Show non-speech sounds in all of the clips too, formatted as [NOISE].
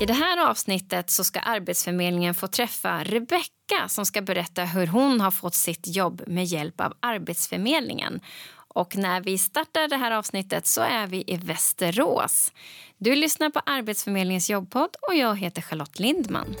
I det här avsnittet så ska Arbetsförmedlingen få träffa Rebecka som ska berätta hur hon har fått sitt jobb med hjälp av Arbetsförmedlingen. Och när vi startar det här avsnittet så är vi i Västerås. Du lyssnar på Arbetsförmedlingens jobbpodd och jag heter Charlotte Lindman.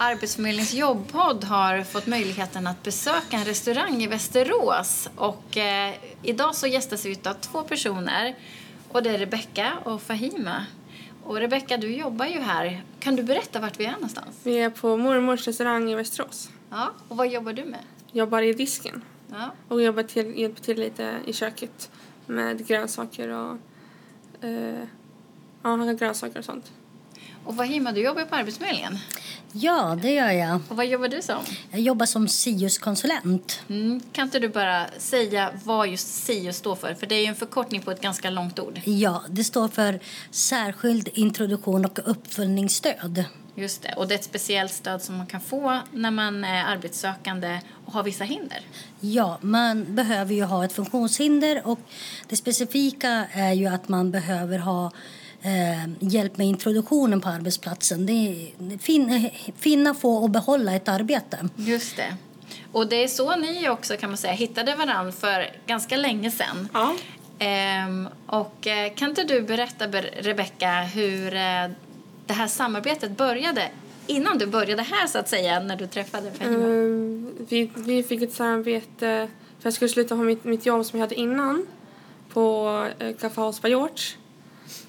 Arbetsförmedlingens jobbpodd har fått möjligheten att besöka en restaurang i Västerås. Och, eh, idag så gästas vi av två personer. Och Det är Rebecka och Fahima. Och Rebecka, du jobbar ju här. Kan du berätta vart vi är någonstans? Vi är på mormors restaurang i Västerås. Ja, och vad jobbar du med? Jobbar i disken. Ja. Och jobbar till, hjälper till lite i köket med grönsaker och eh, ja, grönsaker och sånt. Och Fahima, du jobbar på Arbetsförmedlingen. Ja, det gör jag. Och vad jobbar du som? Jag jobbar som SIUS-konsulent. Mm. Kan inte du bara säga vad just SIUS står för? För det är ju en förkortning på ett ganska långt ord. Ja, det står för särskild introduktion och uppföljningsstöd. Just det. Och det är ett speciellt stöd som man kan få när man är arbetssökande och har vissa hinder. Ja, man behöver ju ha ett funktionshinder och det specifika är ju att man behöver ha eh, hjälp med introduktionen på arbetsplatsen. Det är, fin, finna, få och behålla ett arbete. Just det. Och det är så ni också kan man säga hittade varandra för ganska länge sedan. Ja. Ehm, och eh, kan inte du berätta, Rebecka, hur eh, det här samarbetet började innan du började här så att säga, när du träffade Fahima? Mm, vi, vi fick ett samarbete för jag skulle sluta ha mitt, mitt jobb som jag hade innan på eh, Café House by George.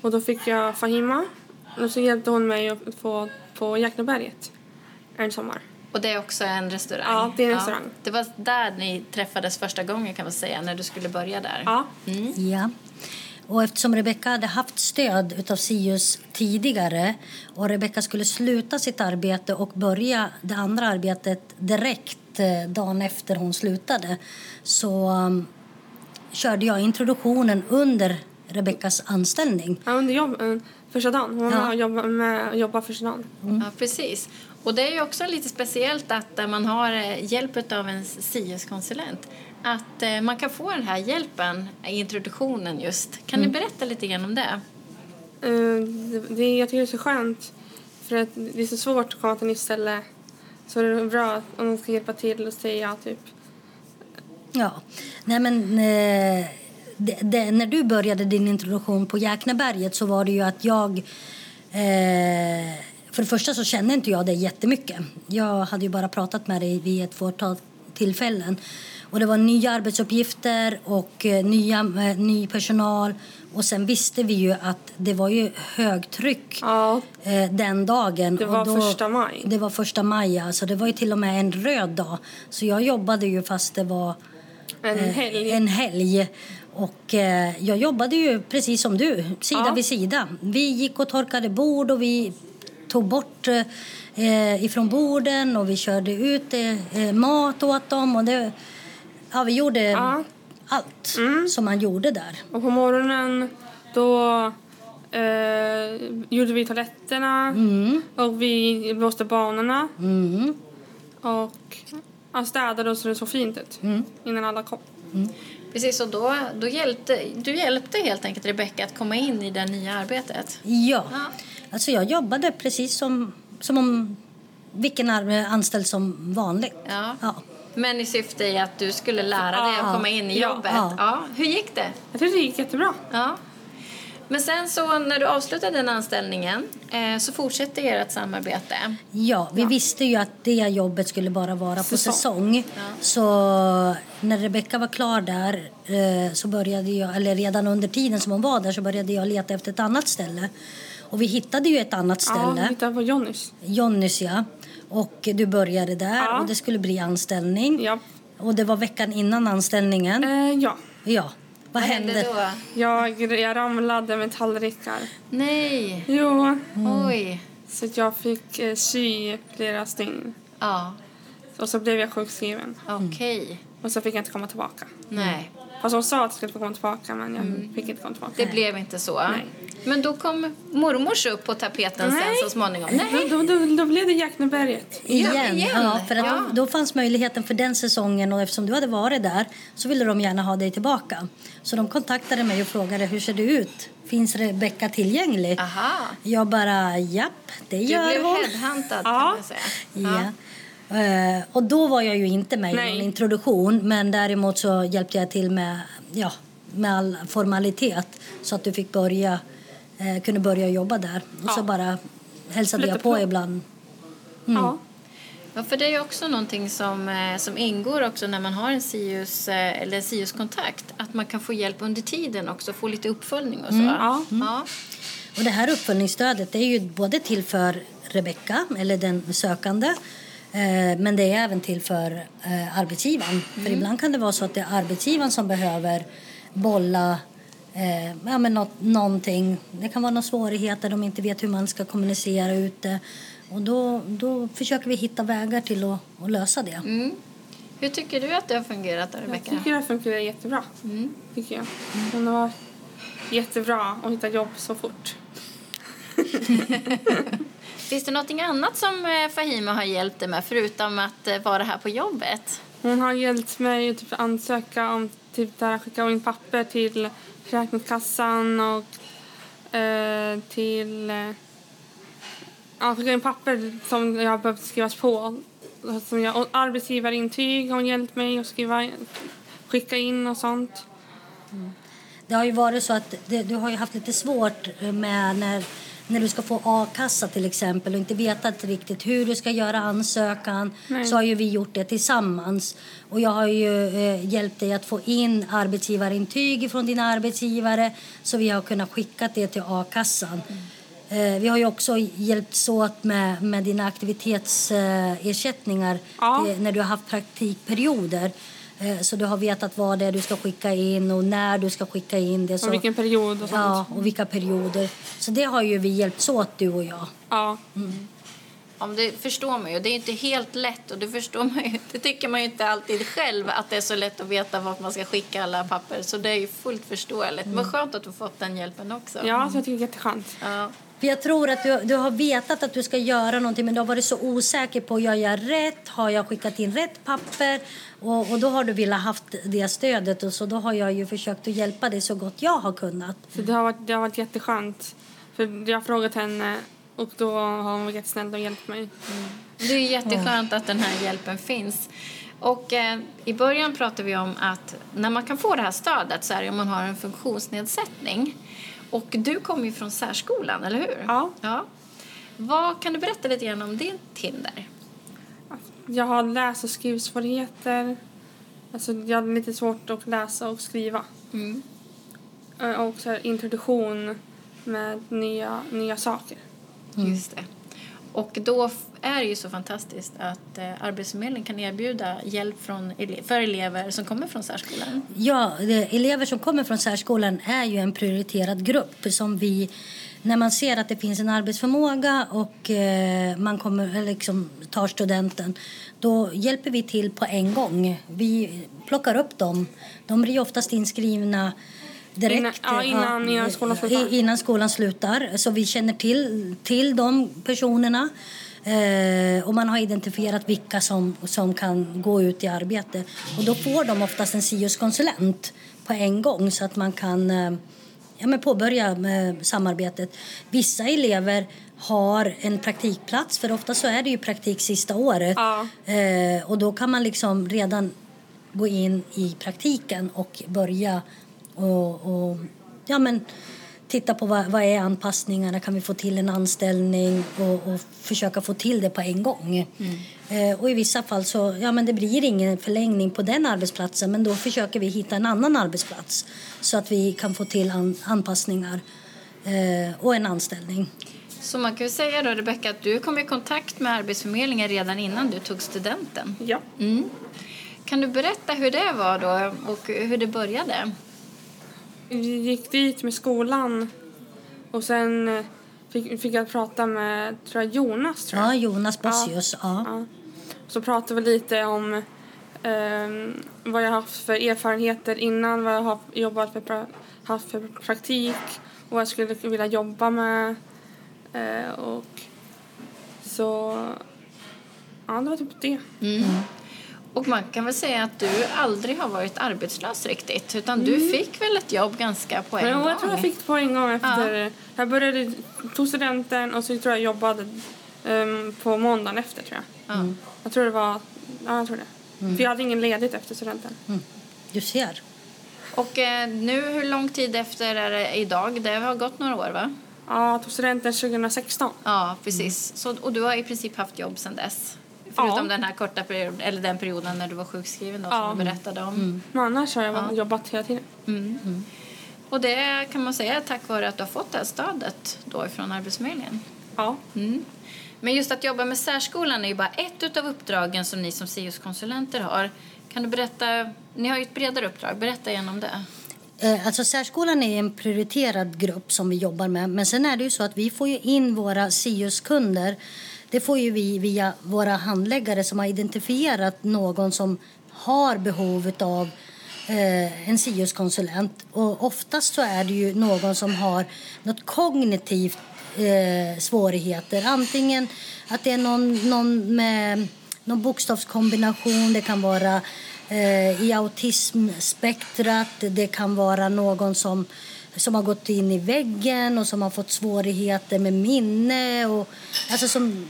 Och då fick jag Fahima och så hjälpte hon mig att få på Jäkneberget en sommar. Och det är också en restaurang? Ja, det är en restaurang. Det var där ni träffades första gången kan man säga, när du skulle börja där? Ja. Mm. Ja. Och eftersom Rebecka hade haft stöd av SIUS tidigare och Rebecka skulle sluta sitt arbete och börja det andra arbetet direkt eh, dagen efter hon slutade så um, körde jag introduktionen under Rebeckas anställning. Ja, under jobb, eh, första dagen. Hon Ja. jobbade, med, jobbade första dagen. Ja, precis. Och det är ju också lite speciellt att eh, man har eh, hjälp av en SIUS-konsulent. Att man kan få den här hjälpen i introduktionen just. Kan Mm. ni berätta lite grann om det? Det, jag tycker det är så skönt för att det är så svårt att komma till nytt ställe. Så det är bra att- om de ska hjälpa till och säga typ. Ja, nej men eh, det, det, när du började din introduktion på Jäkneberget så var det ju att jag eh, för det första så kände inte jag dig jättemycket. Jag hade ju bara pratat med dig vid ett fåtal tillfällen. Och det var nya arbetsuppgifter och eh, nya, eh, ny personal. Och sen visste vi ju att det var ju högtryck Ja, eh, den dagen. Det Och var första maj. Det var första maj, ja. så det var ju till och med en röd dag. Så jag jobbade ju fast det var en helg. en helg. Och eh, jag jobbade ju precis som du, sida Ja. vid sida. Vi gick och torkade bord och vi tog bort eh, ifrån borden och vi körde ut eh, mat åt dem. Och det, ja, vi gjorde Ja. allt Mm. som man gjorde där. Och på morgonen då eh, gjorde vi toaletterna Mm. och vi blåste banorna Mm. och ja, städade så det såg fint ut Mm. innan alla kom. Precis, och då, då hjälpte du hjälpte helt enkelt Rebecka att komma in i det nya arbetet. Ja. Ja. Alltså jag jobbade precis som, som om vilken anställd som vanligt. Ja. Ja. Men i syfte i att du skulle lära dig att komma in i jobbet. Ja. Ja. Hur gick det? Jag tyckte det gick jättebra. Ja. Men sen så när du avslutade den anställningen eh, så fortsätter ert samarbete. Ja, vi visste ju att det jobbet skulle bara vara på Säsong. säsong. Så när Rebecka var klar där eh, så började jag, eller redan under tiden som hon var där så började jag leta efter ett annat ställe. Och vi hittade ju ett annat Ja, vi ställe, hittade på Johnnys. Jonnys ja. Och du började där Ja. och det skulle bli anställning. Ja. Och det var veckan innan anställningen. Eh, ja. Ja. Vad, hände då? Jag, jag ramlade med tallrikar. Nej. Jo, Oj. så jag fick eh, sy flera stygn. Ja, Och så blev jag sjukskriven. okej. Och så fick jag inte komma tillbaka. Nej. Fast hon sa att jag skulle få komma tillbaka men jag fick inte komma tillbaka. Det blev inte så. Nej. Men då kom mormors upp på tapeten sen så småningom. Nej. Då, då, då, blev det Jäkneberget. Igen. Ja, igen. Ja, för att Ja. Då, då fanns möjligheten för den säsongen och eftersom du hade varit där så ville de gärna ha dig tillbaka. Så de kontaktade mig och frågade hur ser det ut? Finns Rebecka tillgänglig? Aha. Jag bara, japp, det Du gör blev hon. headhuntad Ja. kan man säga. Ja. Eh, och då var jag ju inte med i Nej. någon introduktion men däremot så hjälpte jag till med, ja, med all formalitet så att du fick börja, eh, kunde börja jobba där. Och så Ja. bara hälsade Lite jag på på. ibland. Ja. Ja, för det är också någonting som, eh, som ingår också när man har en SIUS eh, eller SIUS-kontakt. Att man kan få hjälp under tiden också, få lite uppföljning och så. Ja. Ja. Och det här uppföljningsstödet det är ju både till för Rebecka, eller den sökande, eh, men det är även till för eh, arbetsgivaren. För ibland kan det vara så att det är arbetsgivaren som behöver bolla eh, ja, men något, någonting. Det kan vara några svårigheter, de inte vet hur man ska kommunicera ut det. Och då, då försöker vi hitta vägar till att, att lösa det. Mm. Hur tycker du att det har fungerat, Jag Rebecka? tycker det funkar jättebra. Tycker jag. Men det var jättebra att hitta jobb så fort. [LAUGHS] Finns det något annat som eh, Fahima har hjälpt dig med förutom att eh, vara här på jobbet? Hon har hjälpt mig att typ ansöka om typ där skicka in papper till Försäkringskassan och eh, till... Eh, ja, skicka in papper som jag har behövt skrivas på. Som jag, och arbetsgivarintyg har hon hjälpt mig att skriva, skicka in och sånt. Mm. Det har ju varit så att det, du har ju haft lite svårt eh, med när, när du ska få a-kassa till exempel och inte vetat riktigt hur du ska göra ansökan Nej. så har ju vi gjort det tillsammans. Och jag har ju eh, hjälpt dig att få in arbetsgivarintyg från dina arbetsgivare så vi har kunnat skicka det till a-kassan. Eh, vi har ju också hjälpts åt med, med dina aktivitetsersättningar Ja. när du har haft praktikperioder. Eh, Så du har vetat vad det är du ska skicka in och när du ska skicka in det. Så, Och vilken period och sånt. ja, och vilka perioder. Så det har ju vi hjälpts åt du och jag. Ja. Om det förstår man ju. Det är inte helt lätt och det förstår man ju. Det tycker man ju inte alltid själv att det är så lätt att veta vart man ska skicka alla papper. Så det är ju fullt förståeligt. Men skönt att du fått den hjälpen också. ja, så jag tycker det är jätteskönt. Ja. För jag tror att du, du har vetat att du ska göra någonting men du har varit så osäker på gör jag rätt, har jag skickat in rätt papper? Och, och då har du velat haft det stödet och så då har jag ju försökt att hjälpa dig så gott jag har kunnat. Så det har varit, det har varit jätteskönt. För jag har frågat henne och då har hon varit jättesnäll och hjälpt mig. Det är jätteskönt att den här hjälpen finns. Och eh, I början pratade vi om att när man kan få det här stödet så är det om man har en funktionsnedsättning. Och du kommer ju från särskolan, eller hur? Ja. ja. Vad Kan du berätta lite grann om ditt hinder? Jag har läs och skrivsvårigheter. Alltså, jag har lite svårt att läsa och skriva. Mm. Och så introduktion med nya, nya saker. Just det. Och då är det ju så fantastiskt att eh, Arbetsförmedlingen kan erbjuda hjälp från ele- för elever som kommer från särskolan. Ja, det, elever som kommer från särskolan är ju en prioriterad grupp som vi när man ser att det finns en arbetsförmåga och eh, man kommer, eh, liksom, tar studenten då hjälper vi till på en gång. Vi plockar upp dem. De blir oftast inskrivna direkt. Innan- ja, innan- innan skolan slutar. Innan skolan slutar. Så vi känner till, till de personerna. Eh, och man har identifierat vilka som, som kan gå ut i arbete. Och då får de oftast en SIUS-konsulent på en gång så att man kan eh, ja, men påbörja med samarbetet. Vissa elever har en praktikplats, för ofta så är det ju praktik sista året. Ja. Eh, och då kan man liksom redan gå in i praktiken och börja och, och ja, men titta på vad, vad är anpassningarna, kan vi få till en anställning och, och försöka få till det på en gång. Eh, och i vissa fall så, ja men det blir ingen förlängning på den arbetsplatsen men då försöker vi hitta en annan arbetsplats så att vi kan få till an, anpassningar eh, och en anställning. Så man kan ju säga då, Rebecka, att du kom i kontakt med Arbetsförmedlingen redan innan du tog studenten. Ja. Mm. Kan du berätta hur det var då och hur det började? Vi gick dit med skolan och sen eh, fick, fick jag prata med tror jag, Jonas. Tror jag. Ja, Jonas Bossius. Ja. Ja. Så pratade vi lite om ehm, vad jag haft för erfarenheter innan, vad jag har jobbat för, pra- haft för praktik och vad jag skulle vilja jobba med. Eh, och så, ja det var typ det. Och man kan väl säga att du aldrig har varit arbetslös riktigt utan du fick väl ett jobb ganska på en Men gång? jag tror jag fick det på en gång efter, jag började, tog studenten och så tror jag jobbade ehm, på måndagen efter tror jag. Ja. Jag tror det var, ja jag tror det. För jag hade ingen ledigt efter studenten. Du ser. Och eh, nu, hur lång tid efter är det idag? Det har gått några år va? Ja, jag tog studenten 2016. Ja, precis. Så, och du har i princip haft jobb sedan dess? Förutom Ja. den här korta perioden, eller den perioden när du var sjukskriven då, Ja. som du berättade om. Men annars har jag jobbat hela tiden. Och det kan man säga är tack vare att du har fått det här stödet då ifrån Arbetsförmedlingen. Ja. Mm. Men just att jobba med särskolan är ju bara ett av uppdragen som ni som SIUS-konsulenter har. Kan du berätta, ni har ju ett bredare uppdrag, berätta igen om det. Eh, Alltså särskolan är en prioriterad grupp som vi jobbar med. Men sen är det ju så att vi får ju in våra SIUS-kunder. Det får ju vi via våra handläggare som har identifierat någon som har behov av eh, en SIUS-konsulent. Och oftast så är det ju någon som har något kognitivt eh, svårigheter. Antingen att det är någon, någon med någon bokstavskombination. Det kan vara eh, i autismspektrat. Det kan vara någon som, som har gått in i väggen och som har fått svårigheter med minne. Och, alltså som,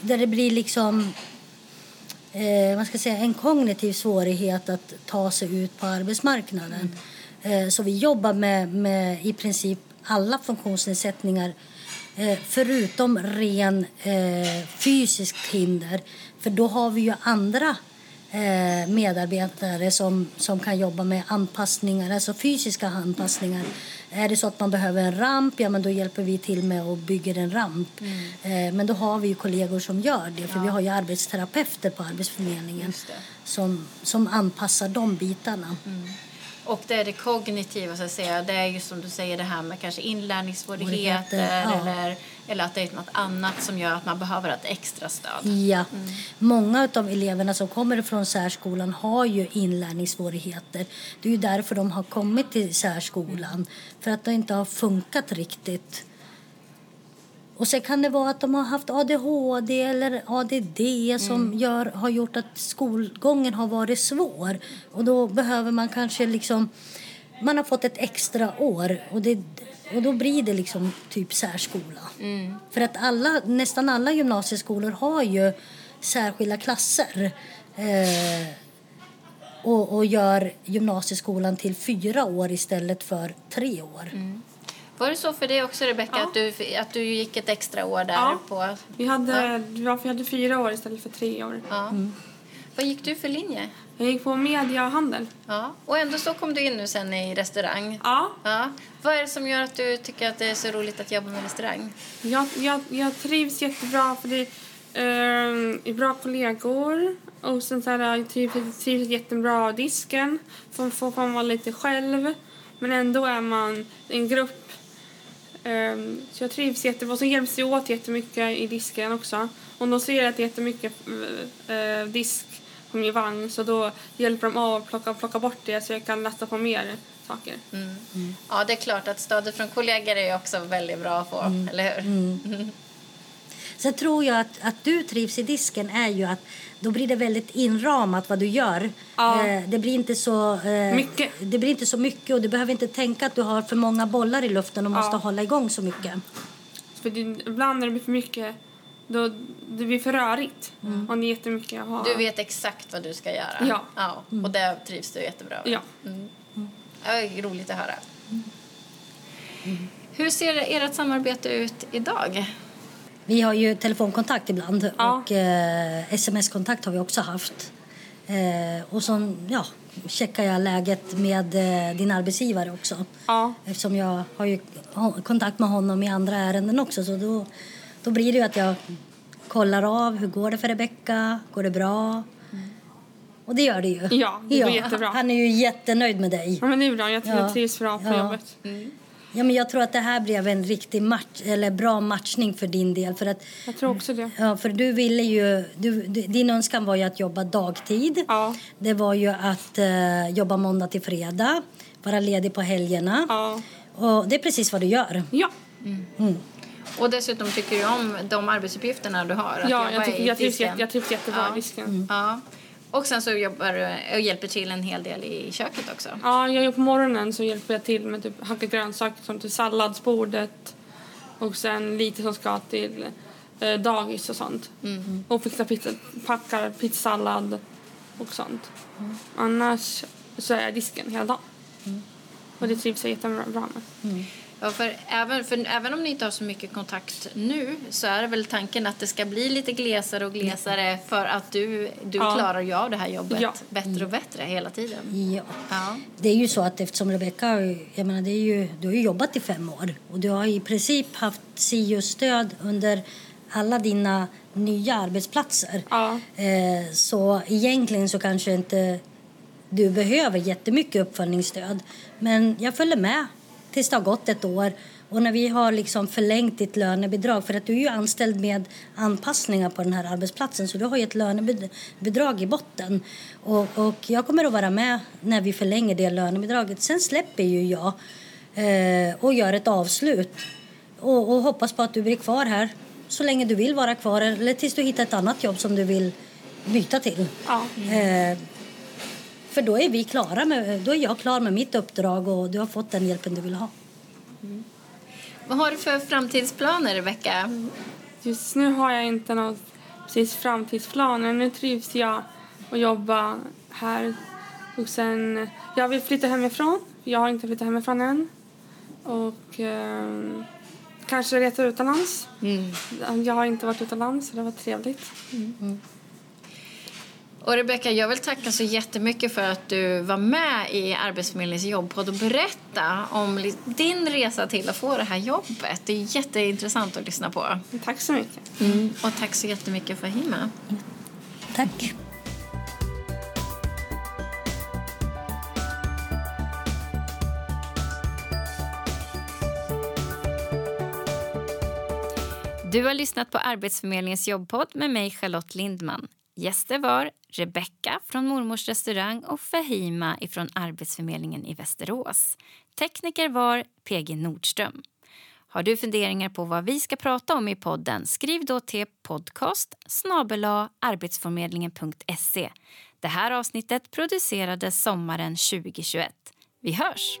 där det blir liksom eh, man ska säga, en kognitiv svårighet att ta sig ut på arbetsmarknaden. Eh, så vi jobbar med, med i princip alla funktionsnedsättningar eh, förutom ren eh, fysiskt hinder. För då har vi ju andra medarbetare som, som kan jobba med anpassningar, alltså fysiska anpassningar. Är det så att man behöver en ramp, ja men då hjälper vi till med att bygga en ramp. Eh, men då har vi ju kollegor som gör det, för vi har ju arbetsterapeuter på Arbetsförmedlingen som, som anpassar de bitarna. Och det är det kognitiva, så att säga. Det är ju som du säger det här med kanske inlärningssvårigheter Svårigheter, ja. eller, eller att det är något annat som gör att man behöver ett extra stöd. Ja. Många av eleverna som kommer från särskolan har ju inlärningssvårigheter. Det är ju därför de har kommit till särskolan, för att det inte har funkat riktigt. Och sen kan det vara att de har haft ADHD eller ADD som gör, har gjort att skolgången har varit svår. Och då behöver man kanske liksom... Man har fått ett extra år och, det, och då blir det liksom typ särskola. För att alla, nästan alla gymnasieskolor har ju särskilda klasser. Eh, och, och gör gymnasieskolan till fyra år istället för tre år. Var det så för dig också, Rebecka, Ja. att, du, att du gick ett extra år där? Ja. På, Vi hade, ja. vi hade fyra år istället för tre år. ja. Vad gick du för linje? Jag gick på media och handel. Ja. Och ändå så kom du in nu sen i restaurang. Ja, Ja. Vad är det som gör att du tycker att det är så roligt att jobba med restaurang? jag, jag, jag trivs jättebra för det är bra kollegor. Och sen så här, jag trivs, trivs jättebra av disken. Får, får, man vara lite själv. Men ändå är man en grupp. Ehm, så jag trivs jättebra. Och så hjälps jag åt jättemycket i disken också. Om de ser att det är jättemycket uh, disk på min vagn så då hjälper de av att plocka, plocka bort det så jag kan lasta på mer saker. Ja, det är klart att stödet från kollegor är också väldigt bra att få, eller hur? Sen tror jag att, att du trivs i disken är ju att då blir det väldigt inramat vad du gör. Ja. Eh, det blir inte så eh, Mycket. Det blir inte så mycket och du behöver inte tänka att du har för många bollar i luften och måste Ja. hålla igång så mycket. För det, ibland när det blir för mycket, då det blir för rörigt. Om det är jättemycket jag har. Du vet exakt vad du ska göra. Ja. ja och det trivs du jättebra med. Ja. Det är roligt att höra. Hur ser ert samarbete ut idag? Vi har ju telefonkontakt ibland Ja. och eh, sms-kontakt har vi också haft. Eh, och så ja, checkar jag läget med eh, din arbetsgivare också. Ja. Eftersom jag har ju kontakt med honom i andra ärenden också. Så då, då blir det ju att jag kollar av hur går det för Rebecka, går det bra? Och det gör det ju. Ja, det går jättebra. Han är ju jättenöjd med dig. Ja, men det är bra. Jag, Ja. jag trivs bra på Ja. jobbet. Ja, men jag tror att det här blev en riktig match, eller bra matchning för din del. För att, Jag tror också det. ja, för du ville ju, du, din önskan var ju att jobba dagtid. Ja. Det var ju att eh, jobba måndag till fredag, vara ledig på helgerna. Ja. Och det är precis vad du gör. Ja. Och dessutom tycker du om de arbetsuppgifterna du har? Att Ja, jag, tycker, jag, trivs, jätte- jag trivs jättebra Ja. i disken. Ja. Och sen så jobbar du och hjälper till en hel del i köket också. Ja, jag gör på morgonen så hjälper jag till med typ hacka grönsaker som till salladsbordet och sen lite som ska till eh, dagis och sånt. Och fixar pizza, packar pizzasallad och sånt. Annars så är jag disken hela dagen. Och det trivs jag jättebra med. Ja, för även, för även om ni inte har så mycket kontakt nu så är det väl tanken att det ska bli lite glesare och glesare för att du, du Ja. klarar ju av det här jobbet Ja. bättre och bättre hela tiden. Ja. Ja. Det är ju så att eftersom Rebecka, jag menar, det är ju, du har ju jobbat i fem år och du har i princip haft SIU-stöd under alla dina nya arbetsplatser. Ja. Eh, så egentligen så kanske inte du behöver jättemycket uppföljningsstöd. Men jag följer med tills det har gått ett år. Och när vi har liksom förlängt ditt lönebidrag, för att du är ju anställd med anpassningar på den här arbetsplatsen, så du har ju ett lönebidrag i botten. Och, och jag kommer att vara med när vi förlänger det lönebidraget. Sen släpper ju jag eh, och gör ett avslut och, och hoppas på att du blir kvar här så länge du vill vara kvar eller tills du hittar ett annat jobb som du vill byta till. Ja. Eh, för då är vi klara med, då är jag klar med mitt uppdrag och du har fått den hjälpen du vill ha. Vad har du för framtidsplaner, Rebecka? Just nu har jag inte något precis framtidsplaner. Nu trivs jag att jobba här. Och sen, jag vill flytta hemifrån. Jag har inte flyttat hemifrån än. Och eh, kanske resa utomlands. Jag har inte varit utomlands, så det var trevligt. Och Rebecka, jag vill tacka så jättemycket för att du var med i Arbetsförmedlingens jobbpodd och berätta om din resa till att få det här jobbet. Det är jätteintressant att lyssna på. Tack så mycket. Och tack så jättemycket Fahima. Tack. Du har lyssnat på Arbetsförmedlingens jobbpodd med mig Charlotte Lindman. Gäster var Rebecka från Mormors restaurang och Fahima från Arbetsförmedlingen i Västerås. Tekniker var PG Nordström. Har du funderingar på vad vi ska prata om i podden skriv då till podcast arbetsförmedlingen.se. Det här avsnittet producerades sommaren 2021. Vi hörs!